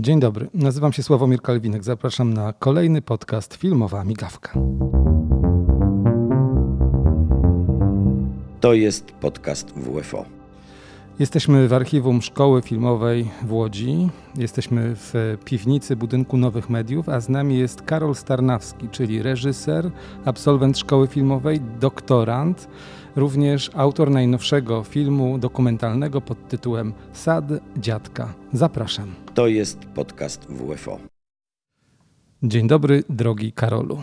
Dzień dobry, nazywam się Sławomir Kalwinek. Zapraszam na kolejny podcast Filmowa Migawka. To jest podcast WFO. Jesteśmy w archiwum Szkoły Filmowej w Łodzi. Jesteśmy w piwnicy budynku Nowych Mediów, a z nami jest Karol Starnawski, czyli reżyser, absolwent Szkoły Filmowej, doktorant, również autor najnowszego filmu dokumentalnego pod tytułem Sad Dziadka. Zapraszam. To jest podcast WFO. Dzień dobry, drogi Karolu.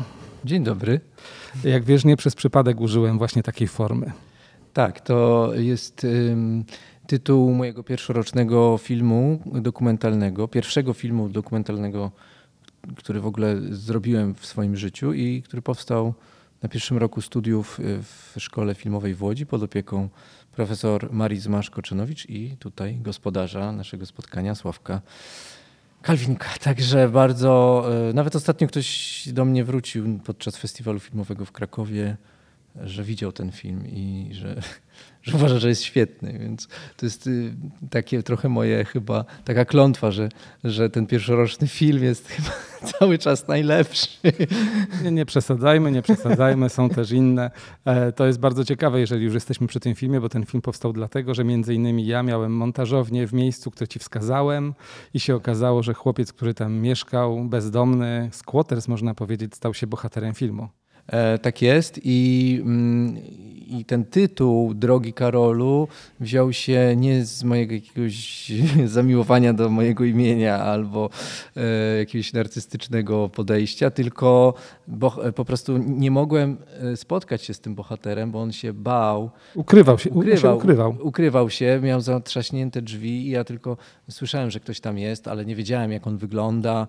Dzień dobry. Jak wiesz, nie przez przypadek użyłem właśnie takiej formy. Tak, to jest ym, tytuł mojego pierwszorocznego filmu dokumentalnego, pierwszego filmu dokumentalnego, który w ogóle zrobiłem w swoim życiu i który powstał na pierwszym roku studiów y, w Szkole Filmowej w Łodzi pod opieką profesor Marii Zmaszko-Czynowicz i tutaj gospodarza naszego spotkania, Sławka Kalwinka. Także bardzo, y, nawet ostatnio ktoś do mnie wrócił podczas festiwalu filmowego w Krakowie, że widział ten film i że, że uważa, że jest świetny. Więc to jest y, takie trochę moje chyba taka klątwa, że, że ten pierwszoroczny film jest chyba cały czas najlepszy. Nie, nie przesadzajmy, nie przesadzajmy, są też inne. E, To jest bardzo ciekawe, jeżeli już jesteśmy przy tym filmie, bo ten film powstał dlatego, że między innymi ja miałem montażownię w miejscu, które ci wskazałem i się okazało, że chłopiec, który tam mieszkał, bezdomny, squatters można powiedzieć, stał się bohaterem filmu. E, tak jest I, mm, i ten tytuł Drogi Karolu wziął się nie z mojego jakiegoś zamiłowania do mojego imienia albo e, jakiegoś narcystycznego podejścia, tylko bo, po prostu nie mogłem e, spotkać się z tym bohaterem, bo on się bał. Ukrywał się, ukrywał. się ukrywał. ukrywał się, miał zatrzaśnięte drzwi i ja tylko słyszałem, że ktoś tam jest, ale nie wiedziałem jak on wygląda.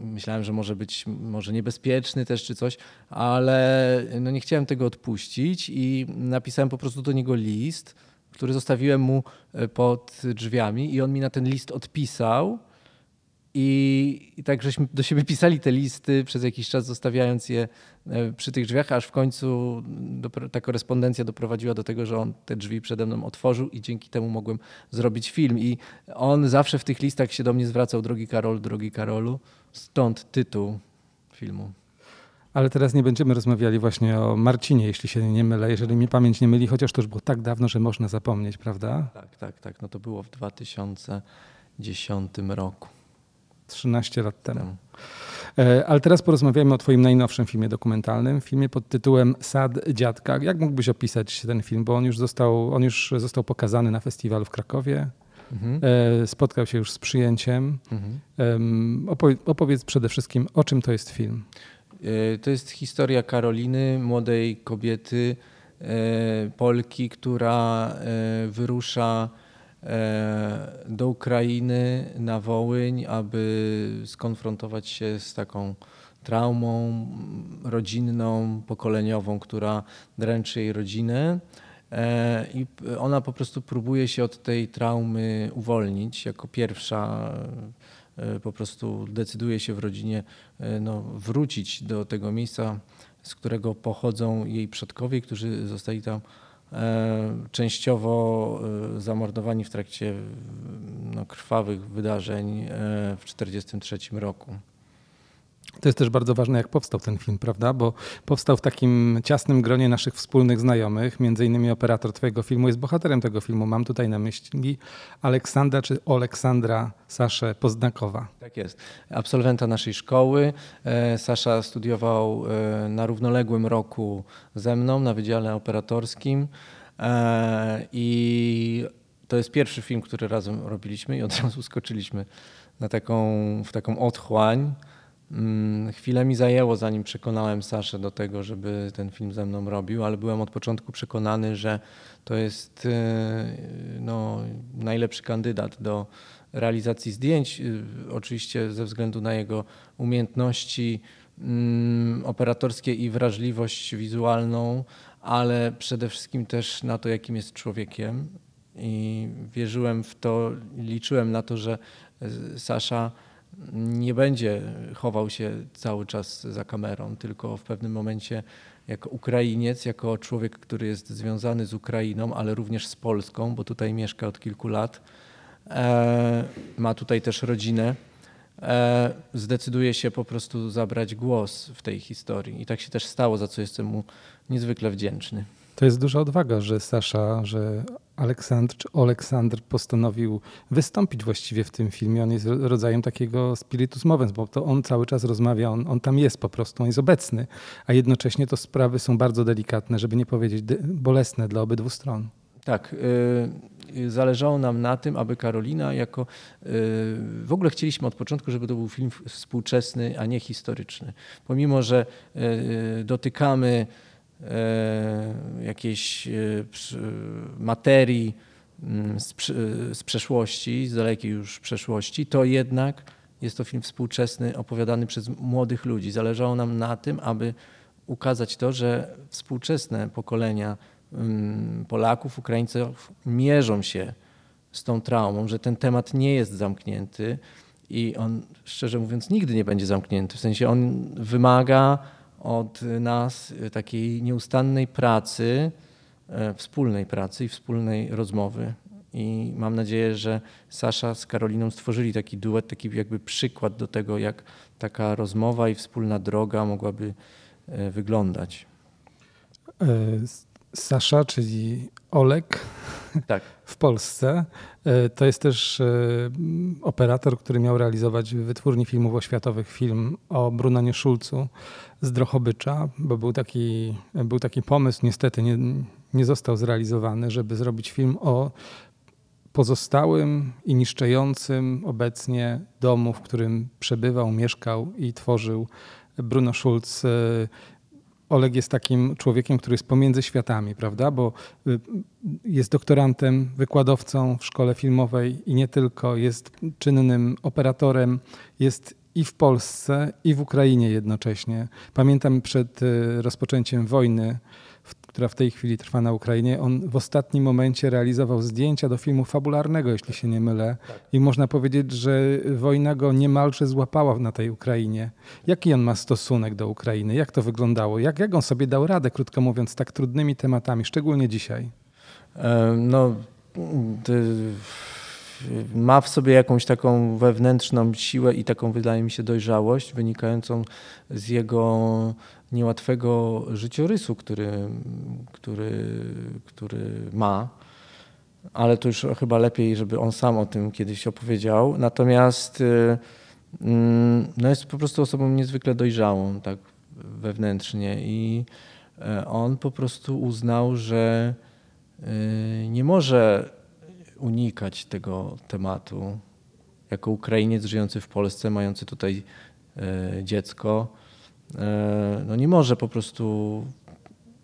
Myślałem, że może być może niebezpieczny też czy coś, ale no nie chciałem tego odpuścić i napisałem po prostu do niego list, który zostawiłem mu e, pod drzwiami i on mi na ten list odpisał. I, I tak żeśmy do siebie pisali te listy przez jakiś czas, zostawiając je e, przy tych drzwiach, aż w końcu do, ta korespondencja doprowadziła do tego, że on te drzwi przede mną otworzył i dzięki temu mogłem zrobić film. I on zawsze w tych listach się do mnie zwracał, drogi Karol, drogi Karolu, stąd tytuł filmu. Ale teraz nie będziemy rozmawiali właśnie o Marcinie, jeśli się nie mylę, jeżeli mi pamięć nie myli, chociaż to już było tak dawno, że można zapomnieć, prawda? Tak, tak, tak. No to było w 2010 roku. 13 lat temu. Temu. E, Ale teraz porozmawiajmy o Twoim najnowszym filmie dokumentalnym, filmie pod tytułem Sad Dziadka. Jak mógłbyś opisać ten film? Bo on już został, on już został pokazany na festiwalu w Krakowie. Mhm. E, Spotkał się już z przyjęciem. Mhm. Opowiedz przede wszystkim, o czym to jest film. E, To jest historia Karoliny, młodej kobiety, e, Polki, która e, wyrusza do Ukrainy na Wołyń, aby skonfrontować się z taką traumą rodzinną, pokoleniową, która dręczy jej rodzinę. I ona po prostu próbuje się od tej traumy uwolnić jako pierwsza. Po prostu decyduje się w rodzinie no, wrócić do tego miejsca, z którego pochodzą jej przodkowie, którzy zostali tam e, częściowo e, zamordowani w trakcie no, krwawych wydarzeń e, w 1943 roku. To jest też bardzo ważne, jak powstał ten film, prawda? Bo powstał w takim ciasnym gronie naszych wspólnych znajomych. Między innymi operator Twojego filmu jest bohaterem tego filmu. Mam tutaj na myśli Aleksandra czy Oleksandra Saszę Poznakowa. Tak jest. Absolwenta naszej szkoły. E, Sasza studiował e, na równoległym roku ze mną na Wydziale Operatorskim E, i to jest pierwszy film, który razem robiliśmy i od razu skoczyliśmy na taką, w taką otchłań. Mm, Chwilę mi zajęło, zanim przekonałem Saszę do tego, żeby ten film ze mną robił, ale byłem od początku przekonany, że to jest e, no, najlepszy kandydat do realizacji zdjęć. Y, Oczywiście ze względu na jego umiejętności mm, operatorskie i wrażliwość wizualną, ale przede wszystkim też na to, jakim jest człowiekiem. I wierzyłem w to, liczyłem na to, że y, Sasza nie będzie chował się cały czas za kamerą, tylko w pewnym momencie jako Ukrainiec, jako człowiek, który jest związany z Ukrainą, ale również z Polską, bo tutaj mieszka od kilku lat, e, ma tutaj też rodzinę, e, zdecyduje się po prostu zabrać głos w tej historii. I tak się też stało, za co jestem mu niezwykle wdzięczny. To jest duża odwaga, że Sasza, że Aleksandr czy Oleksandr postanowił wystąpić właściwie w tym filmie. On jest rodzajem takiego spiritus movens, bo to on cały czas rozmawia, on, on tam jest po prostu, on jest obecny, a jednocześnie to sprawy są bardzo delikatne, żeby nie powiedzieć bolesne dla obydwu stron. Tak. Y, zależało nam na tym, aby Karolina jako. Y, w ogóle chcieliśmy od początku, żeby to był film współczesny, a nie historyczny. Pomimo, że y, dotykamy jakiejś materii mm, z, z przeszłości, z dalekiej już przeszłości, to jednak jest to film współczesny, opowiadany przez młodych ludzi. Zależało nam na tym, aby ukazać to, że współczesne pokolenia Polaków, Ukraińców mierzą się z tą traumą, że ten temat nie jest zamknięty i on, szczerze mówiąc, nigdy nie będzie zamknięty. W sensie on wymaga od nas takiej nieustannej pracy, e, wspólnej pracy i wspólnej rozmowy. I mam nadzieję, że Sasza z Karoliną stworzyli taki duet, taki jakby przykład do tego, jak taka rozmowa i wspólna droga mogłaby e, wyglądać. Sasza, czyli Olek tak. w Polsce. E, to jest też e, operator, który miał realizować w wytwórni filmów oświatowych film o Brunanie Szulcu z Drochobycza, bo był taki, był taki pomysł, niestety nie, nie został zrealizowany, żeby zrobić film o pozostałym i niszczejącym obecnie domu, w którym przebywał, mieszkał i tworzył Bruno Schulz e, Oleg jest takim człowiekiem, który jest pomiędzy światami, prawda? Bo y, jest doktorantem, wykładowcą w szkole filmowej i nie tylko, jest czynnym operatorem, jest i w Polsce, i w Ukrainie jednocześnie. Pamiętam przed y, rozpoczęciem wojny która w tej chwili trwa na Ukrainie, on w ostatnim momencie realizował zdjęcia do filmu fabularnego, jeśli się nie mylę. Tak. I można powiedzieć, że wojna go niemalże złapała na tej Ukrainie. Jaki on ma stosunek do Ukrainy? Jak to wyglądało? Jak, jak on sobie dał radę, krótko mówiąc, tak trudnymi tematami, szczególnie dzisiaj? No, ma w sobie jakąś taką wewnętrzną siłę i taką, wydaje mi się, dojrzałość wynikającą z jego niełatwego życiorysu, który, który, który ma. Ale to już chyba lepiej, żeby on sam o tym kiedyś opowiedział. Natomiast y, mm, no jest po prostu osobą niezwykle dojrzałą, tak wewnętrznie. I e, on po prostu uznał, że y, nie może unikać tego tematu. Jako Ukrainiec żyjący w Polsce, mający tutaj e, dziecko, no nie może po prostu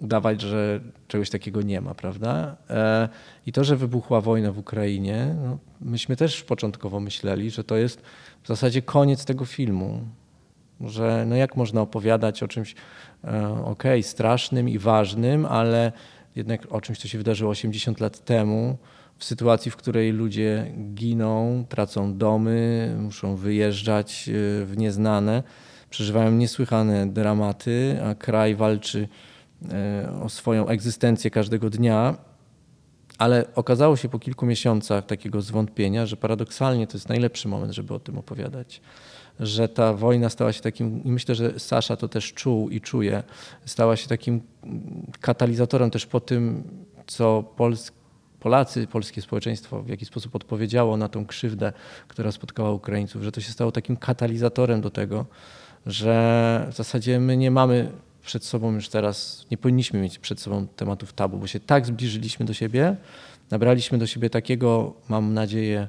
udawać, że czegoś takiego nie ma, prawda? E, I to, że wybuchła wojna w Ukrainie, no myśmy też początkowo myśleli, że to jest w zasadzie koniec tego filmu. Że no jak można opowiadać o czymś, okej, okay, strasznym i ważnym, ale jednak o czymś, co się wydarzyło 80 lat temu, w sytuacji, w której ludzie giną, tracą domy, muszą wyjeżdżać e, w nieznane, przeżywają niesłychane dramaty, a kraj walczy e, o swoją egzystencję każdego dnia. Ale okazało się po kilku miesiącach takiego zwątpienia, że paradoksalnie to jest najlepszy moment, żeby o tym opowiadać. Że ta wojna stała się takim, i myślę, że Sasza to też czuł i czuje, stała się takim katalizatorem też po tym, co Polacy, polskie społeczeństwo w jakiś sposób odpowiedziało na tą krzywdę, która spotkała Ukraińców, że to się stało takim katalizatorem do tego, że w zasadzie my nie mamy przed sobą już teraz, nie powinniśmy mieć przed sobą tematów tabu, bo się tak zbliżyliśmy do siebie, nabraliśmy do siebie takiego, mam nadzieję,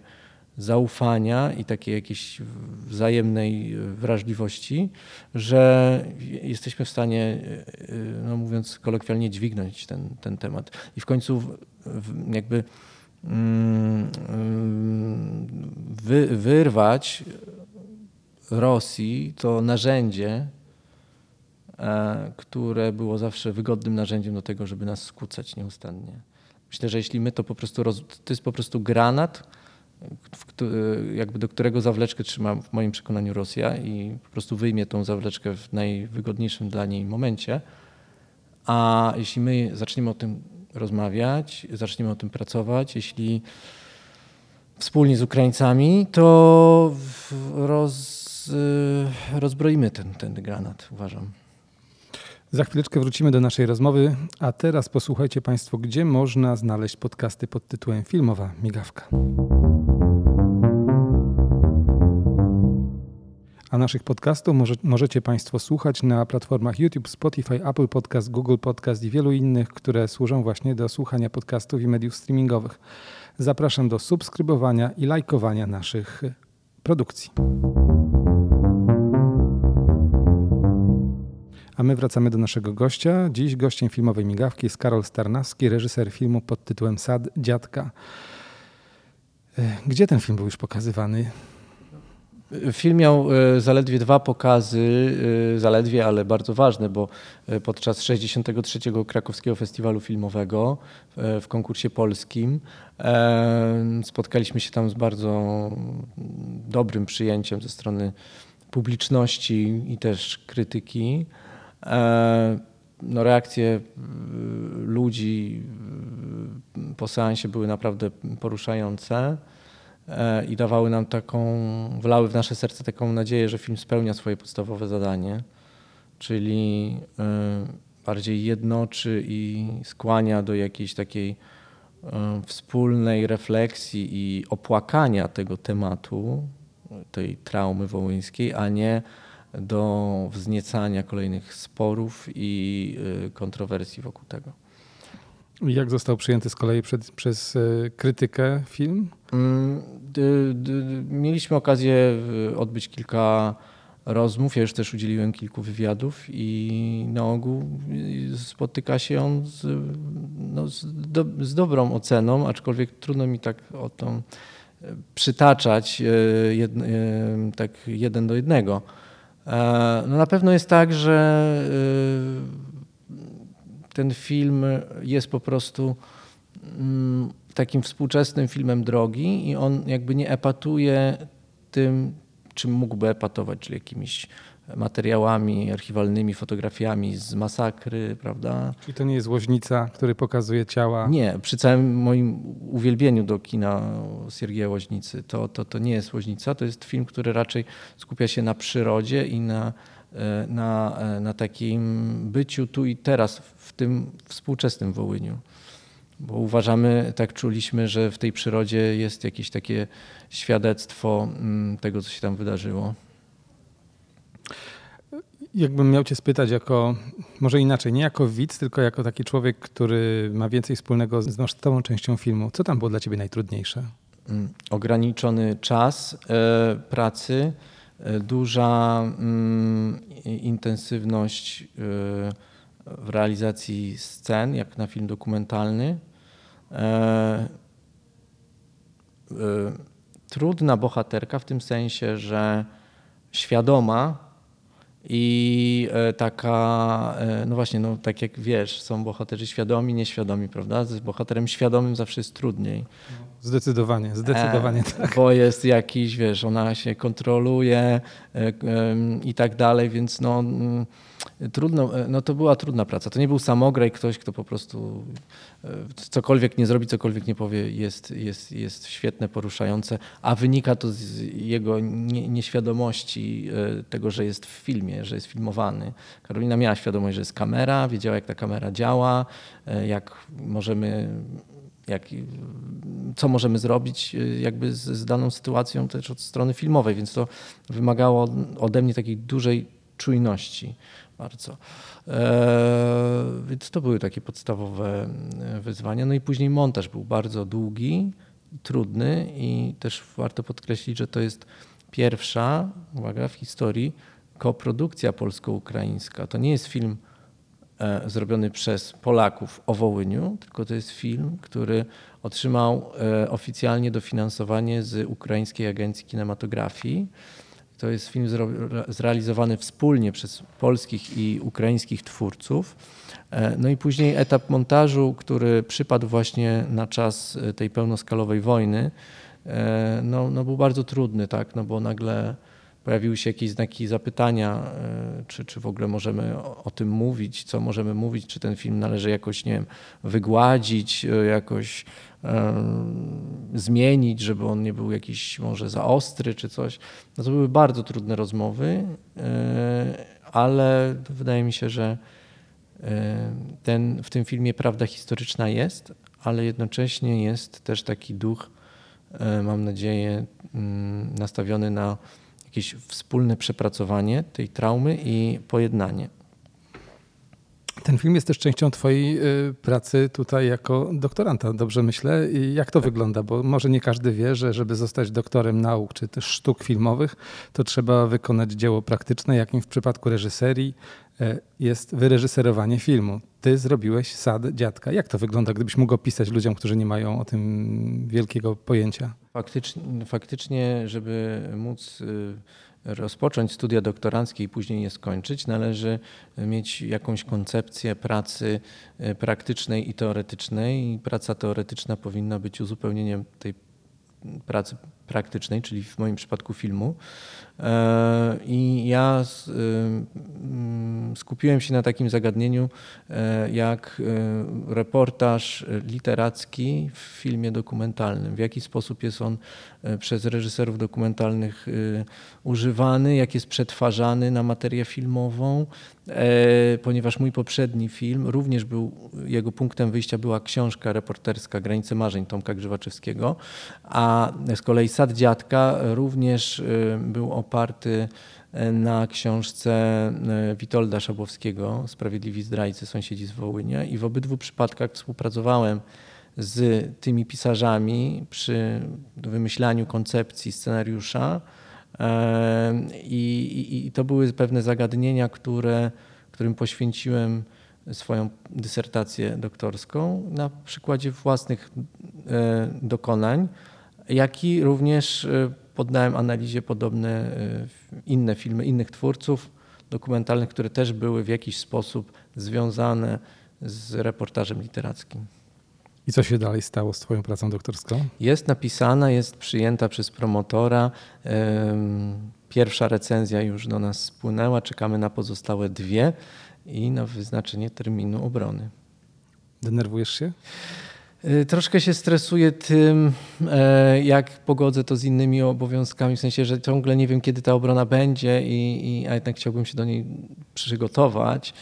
zaufania i takiej jakiejś wzajemnej wrażliwości, że jesteśmy w stanie, no mówiąc kolokwialnie, dźwignąć ten, ten temat. I w końcu jakby mm, wy, wyrwać Rosji to narzędzie, e, które było zawsze wygodnym narzędziem do tego, żeby nas skłócać nieustannie. Myślę, że jeśli my to po prostu, roz, to jest po prostu granat, jakby do którego zawleczkę trzyma w moim przekonaniu Rosja i po prostu wyjmie tą zawleczkę w najwygodniejszym dla niej momencie. A jeśli my zaczniemy o tym rozmawiać, zaczniemy o tym pracować, jeśli wspólnie z Ukraińcami, to roz, rozbroimy ten, ten granat, uważam. Za chwileczkę wrócimy do naszej rozmowy, a teraz posłuchajcie Państwo, gdzie można znaleźć podcasty pod tytułem Filmowa Migawka. A naszych podcastów może, możecie Państwo słuchać na platformach YouTube, Spotify, Apple Podcast, Google Podcast i wielu innych, które służą właśnie do słuchania podcastów i mediów streamingowych. Zapraszam do subskrybowania i lajkowania naszych produkcji. A my wracamy do naszego gościa. Dziś gościem filmowej migawki jest Karol Starnawski, reżyser filmu pod tytułem Sad Dziadka. E, gdzie ten film był już pokazywany? Film miał e, zaledwie dwa pokazy, e, zaledwie, ale bardzo ważne, bo podczas 63. Krakowskiego Festiwalu Filmowego w konkursie polskim spotkaliśmy się tam z bardzo dobrym przyjęciem ze strony publiczności i też krytyki. E, no, reakcje e, ludzi e, po seansie były naprawdę poruszające i dawały nam taką, wlały w nasze serce taką nadzieję, że film spełnia swoje podstawowe zadanie, czyli bardziej jednoczy i skłania do jakiejś takiej wspólnej refleksji i opłakania tego tematu, tej traumy wołyńskiej, a nie do wzniecania kolejnych sporów i y, kontrowersji wokół tego. Jak został przyjęty z kolei przed, przez y, krytykę film? Mm, mieliśmy okazję y, odbyć kilka rozmów. Ja już też udzieliłem kilku wywiadów i na ogół spotyka się on z, no, z, do, z dobrą oceną, aczkolwiek trudno mi tak o tą przytaczać jed, tak jeden do jednego. E, no na pewno jest tak, że y, ten film jest po prostu mm, takim współczesnym filmem drogi i on jakby nie epatuje tym, czym mógłby epatować, czyli jakimiś materiałami archiwalnymi, fotografiami z masakry, prawda? Czyli to nie jest Łoźnica, który pokazuje ciała? Nie, przy całym moim uwielbieniu do kina Siergieja Łoźnicy, to, to, to nie jest Łoźnica, to jest film, który raczej skupia się na przyrodzie i na, e, na, e, na takim byciu tu i teraz, w tym współczesnym Wołyniu. Bo uważamy, tak czuliśmy, że w tej przyrodzie jest jakieś takie świadectwo mm, tego, co się tam wydarzyło. Jakbym miał Cię spytać, jako, może inaczej, nie jako widz, tylko jako taki człowiek, który ma więcej wspólnego z tą częścią filmu, co tam było dla Ciebie najtrudniejsze? Mm, ograniczony czas e, pracy, e, duża mm, intensywność e, w realizacji scen, jak na film dokumentalny. Trudna bohaterka w tym sensie, że świadoma i e, taka, e, no właśnie, no tak jak wiesz, są bohaterzy świadomi, nieświadomi, prawda? Z bohaterem świadomym zawsze jest trudniej. Zdecydowanie, zdecydowanie e, tak. Bo jest jakiś, wiesz, ona się kontroluje e, e, i tak dalej, więc no mm, trudno, e, no to była trudna praca. To nie był samograj, ktoś, kto po prostu cokolwiek nie zrobi, cokolwiek nie powie, jest, jest, jest świetne, poruszające, a wynika to z jego nie, nieświadomości e, tego, że jest w filmie, że jest filmowany. Karolina miała świadomość, że jest kamera, wiedziała, jak ta kamera działa, jak możemy jak, co możemy zrobić jakby z, z, daną sytuacją też od strony filmowej, więc to wymagało ode mnie takiej dużej czujności bardzo. E, więc to były takie podstawowe e, wyzwania. No i później montaż był bardzo długi, trudny i też warto podkreślić, że to jest pierwsza, uwaga, w historii koprodukcja polsko-ukraińska. To nie jest film e, zrobiony przez Polaków o Wołyniu, tylko to jest film, który otrzymał oficjalnie dofinansowanie z Ukraińskiej Agencji Kinematografii. To jest film zrealizowany wspólnie przez polskich i ukraińskich twórców. E, no i później etap montażu, który przypadł właśnie na czas e, tej pełnoskalowej wojny, e, no, no był bardzo trudny, tak? no bo nagle pojawiły się jakieś znaki zapytania, e, czy, czy w ogóle możemy o, tym mówić, co możemy mówić, czy ten film należy jakoś, nie wiem, wygładzić, e, jakoś zmienić, żeby on nie był jakiś może za ostry czy coś. No to były bardzo trudne rozmowy, ale wydaje mi się, że ten, w tym filmie prawda historyczna jest, ale jednocześnie jest też taki duch, mam nadzieję, mm, nastawiony na jakieś wspólne przepracowanie tej traumy i pojednanie. Ten film jest też częścią Twojej y, pracy tutaj jako doktoranta, dobrze myślę. I jak to wygląda? Bo może nie każdy wie, że żeby zostać doktorem nauk czy też sztuk filmowych, to trzeba wykonać dzieło praktyczne, jakim w przypadku reżyserii y, jest wyreżyserowanie filmu. Ty zrobiłeś sad dziadka. Jak to wygląda, gdybyś mógł opisać ludziom, którzy nie mają o tym wielkiego pojęcia? Faktycznie, faktycznie żeby móc y, rozpocząć studia doktoranckie i później je skończyć, należy mieć jakąś koncepcję pracy y, praktycznej i teoretycznej. I praca teoretyczna powinna być uzupełnieniem tej pracy praktycznej, czyli w moim przypadku filmu. E, I ja mm, skupiłem się na takim zagadnieniu e, jak e, reportaż literacki w filmie dokumentalnym. W jaki sposób jest on przez reżyserów dokumentalnych używany, jak jest przetwarzany na materię filmową, ponieważ mój poprzedni film również był, jego punktem wyjścia była książka reporterska Granice Marzeń Tomka Grzywaczewskiego, a z kolei Sad Dziadka również był oparty e, na książce e, Witolda Szabłowskiego Sprawiedliwi zdrajcy, sąsiedzi z Wołynia. I w obydwu przypadkach współpracowałem z tymi pisarzami przy wymyślaniu koncepcji scenariusza e, i, i, i to były pewne zagadnienia, które, którym poświęciłem swoją dysertację doktorską na przykładzie własnych dokonań, jak i również poddałem analizie podobne e, inne filmy innych twórców dokumentalnych, które też były w jakiś sposób związane z reportażem literackim. I co się dalej stało z Twoją pracą doktorską? Jest napisana, jest przyjęta przez promotora. Pierwsza recenzja już do nas spłynęła, czekamy na pozostałe dwie i na wyznaczenie terminu obrony. Denerwujesz się? Y, troszkę się stresuję tym, e, jak pogodzę to z innymi obowiązkami, w sensie, że ciągle nie wiem, kiedy ta obrona będzie, i, i a jednak chciałbym się do niej przygotować.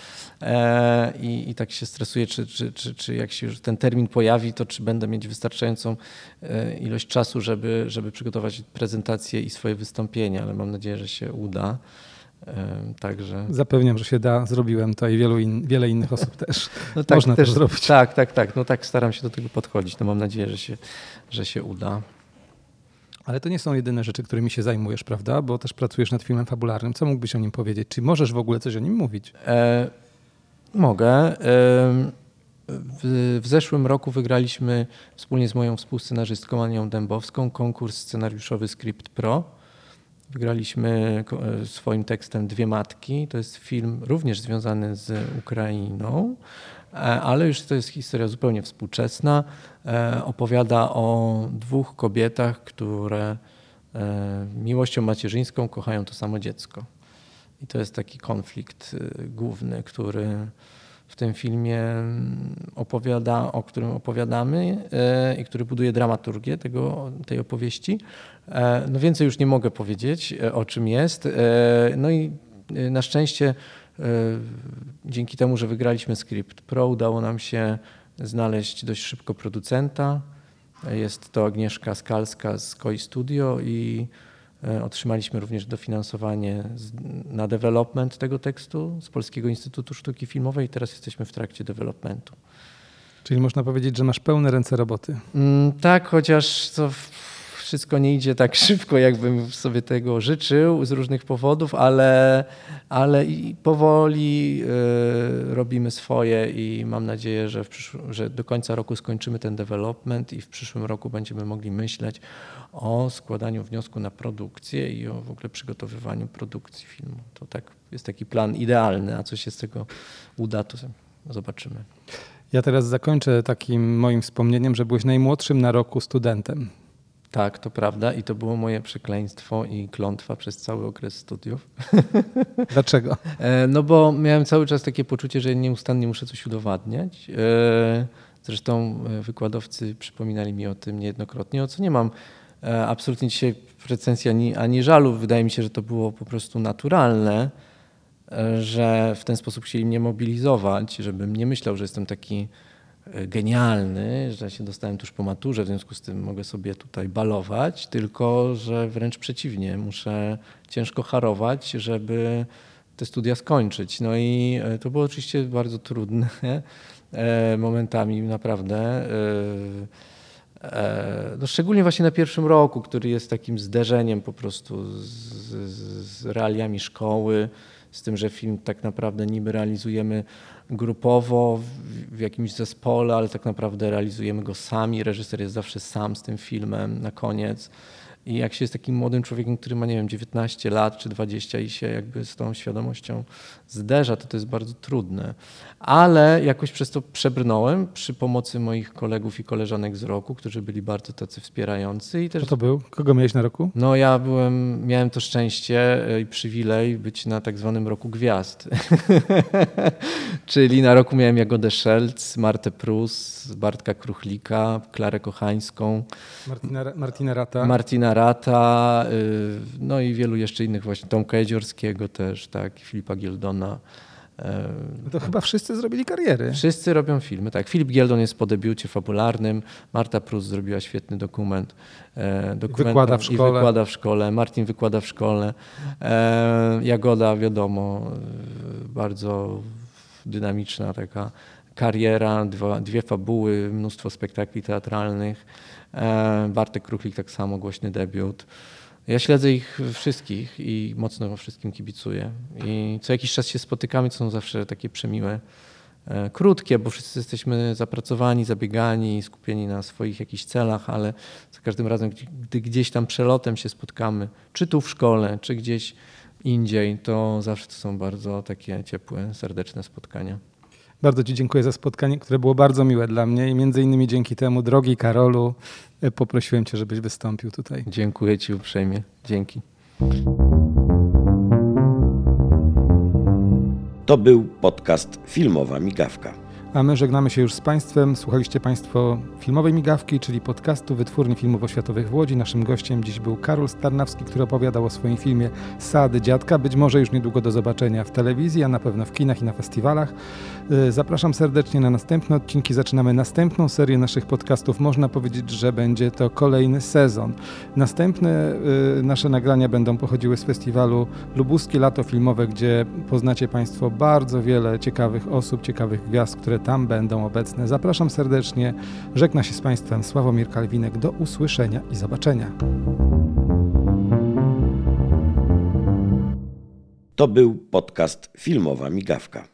E, I, i tak się stresuję, czy, czy, czy, czy jak się już ten termin pojawi, to czy będę mieć wystarczającą e, ilość czasu, żeby, żeby przygotować prezentację i swoje wystąpienie, ale mam nadzieję, że się uda. Także... Zapewniam, że się da. Zrobiłem to i wielu in, wiele innych osób też. No tak, Można też, zrobić. Tak, tak, tak. No tak staram się do tego podchodzić. No mam nadzieję, że się, że się uda. Ale to nie są jedyne rzeczy, którymi się zajmujesz, prawda? Bo też pracujesz nad filmem fabularnym. Co mógłbyś o nim powiedzieć? Czy możesz w ogóle coś o nim mówić? E, mogę. E, w, w, zeszłym roku wygraliśmy wspólnie z moją współscenarzystką Anią Dębowską konkurs scenariuszowy Script Pro. Wygraliśmy e, swoim tekstem Dwie Matki. To jest film również związany z Ukrainą, e, ale już to jest historia zupełnie współczesna. E, opowiada o dwóch kobietach, które miłością macierzyńską kochają to samo dziecko. I to jest taki konflikt główny, który w tym filmie mm, opowiada, o którym opowiadamy e, i który buduje dramaturgię tego, tej opowieści. E, no więcej już nie mogę powiedzieć, e, o czym jest. No i na szczęście dzięki temu, że wygraliśmy Script Pro, udało nam się znaleźć dość szybko producenta. Jest to Agnieszka Skalska z Koi Studio i otrzymaliśmy również dofinansowanie na development tego tekstu z Polskiego Instytutu Sztuki Filmowej i teraz jesteśmy w trakcie developmentu. Czyli można powiedzieć, że masz pełne ręce roboty. Mm, tak, chociaż to wszystko nie idzie tak szybko, jakbym sobie tego życzył z różnych powodów, ale, ale i powoli y, robimy swoje i mam nadzieję, że, że do końca roku skończymy ten development i w przyszłym roku będziemy mogli myśleć o składaniu wniosku na produkcję i o w ogóle przygotowywaniu produkcji filmu. To tak jest taki plan idealny, a co się z tego uda, to zobaczymy. Ja teraz zakończę takim moim wspomnieniem, że byłeś najmłodszym na roku studentem. Tak, to prawda i to było moje przekleństwo i klątwa przez cały okres studiów. Dlaczego? E, no bo miałem cały czas takie poczucie, że nieustannie muszę coś udowadniać. E, zresztą e, wykładowcy przypominali mi o tym niejednokrotnie, o co nie mam absolutnie dzisiaj pretensji ani, ani żalu. Wydaje mi się, że to było po prostu naturalne, że w ten sposób chcieli mnie mobilizować, żebym nie myślał, że jestem taki genialny, że się dostałem tuż po maturze, w związku z tym mogę sobie tutaj balować, tylko że wręcz przeciwnie, muszę ciężko harować, żeby te studia skończyć. No i e, to było oczywiście bardzo trudne e, momentami, naprawdę. E, no szczególnie właśnie na pierwszym roku, który jest takim zderzeniem po prostu z, z, z realiami szkoły, z tym, że film tak naprawdę niby realizujemy grupowo w, jakimś zespole, ale tak naprawdę realizujemy go sami. Reżyser jest zawsze sam z tym filmem na koniec. I jak się jest takim młodym człowiekiem, który ma, nie wiem, 19 lat czy 20 i się jakby z tą świadomością zderza, to to jest bardzo trudne. Ale jakoś przez to przebrnąłem przy pomocy moich kolegów i koleżanek z roku, którzy byli bardzo tacy wspierający. I też... Kto to był? Kogo miałeś na roku? No ja byłem, miałem to szczęście i przywilej być na tak zwanym roku gwiazd. Czyli na roku miałem Jagodę Szelc, Martę Prus, Bartka Kruchlika, Klarę Kochańską. Martina, Martina Rata. Martina Rata, y, no i wielu jeszcze innych właśnie, Tomka Jeziorskiego też, tak, Filipa Gieldona. No to chyba wszyscy zrobili kariery. Wszyscy robią filmy, tak. Filip Gieldon jest po debiucie fabularnym, Marta Prus zrobiła świetny dokument. E, dokument wykłada w szkole. I wykłada w szkole, Martin wykłada w szkole. E, Jagoda, wiadomo, bardzo dynamiczna taka kariera, dwa, dwie fabuły, mnóstwo spektakli teatralnych. E, Bartek Kruchlik tak samo, głośny debiut. Ja śledzę ich wszystkich i mocno wszystkim kibicuję. I co jakiś czas się spotykamy, co są zawsze takie przemiłe, e, krótkie, bo wszyscy jesteśmy zapracowani, zabiegani, skupieni na swoich jakichś celach, ale za każdym razem, gdy gdzieś tam przelotem się spotkamy, czy tu w szkole, czy gdzieś indziej, to zawsze to są bardzo takie ciepłe, serdeczne spotkania. Bardzo Ci dziękuję za spotkanie, które było bardzo miłe dla mnie i między innymi dzięki temu, drogi Karolu, e, poprosiłem Cię, żebyś wystąpił tutaj. Dziękuję Ci uprzejmie. Dzięki. To był podcast Filmowa Migawka. A my żegnamy się już z Państwem. Słuchaliście Państwo filmowej migawki, czyli podcastu Wytwórni Filmów Oświatowych w Łodzi. Naszym gościem dziś był Karol Starnawski, który opowiadał o swoim filmie Sady Dziadka. Być może już niedługo do zobaczenia w telewizji, a na pewno w kinach i na festiwalach. Y, zapraszam serdecznie na następne odcinki. Zaczynamy następną serię naszych podcastów. Można powiedzieć, że będzie to kolejny sezon. Następne y, nasze nagrania będą pochodziły z festiwalu Lubuskie Lato Filmowe, gdzie poznacie Państwo bardzo wiele ciekawych osób, ciekawych gwiazd, które tam będą obecne. Zapraszam serdecznie. Żegna się z Państwem Sławomir Kalwinek. Do usłyszenia i zobaczenia. To był podcast Filmowa Migawka.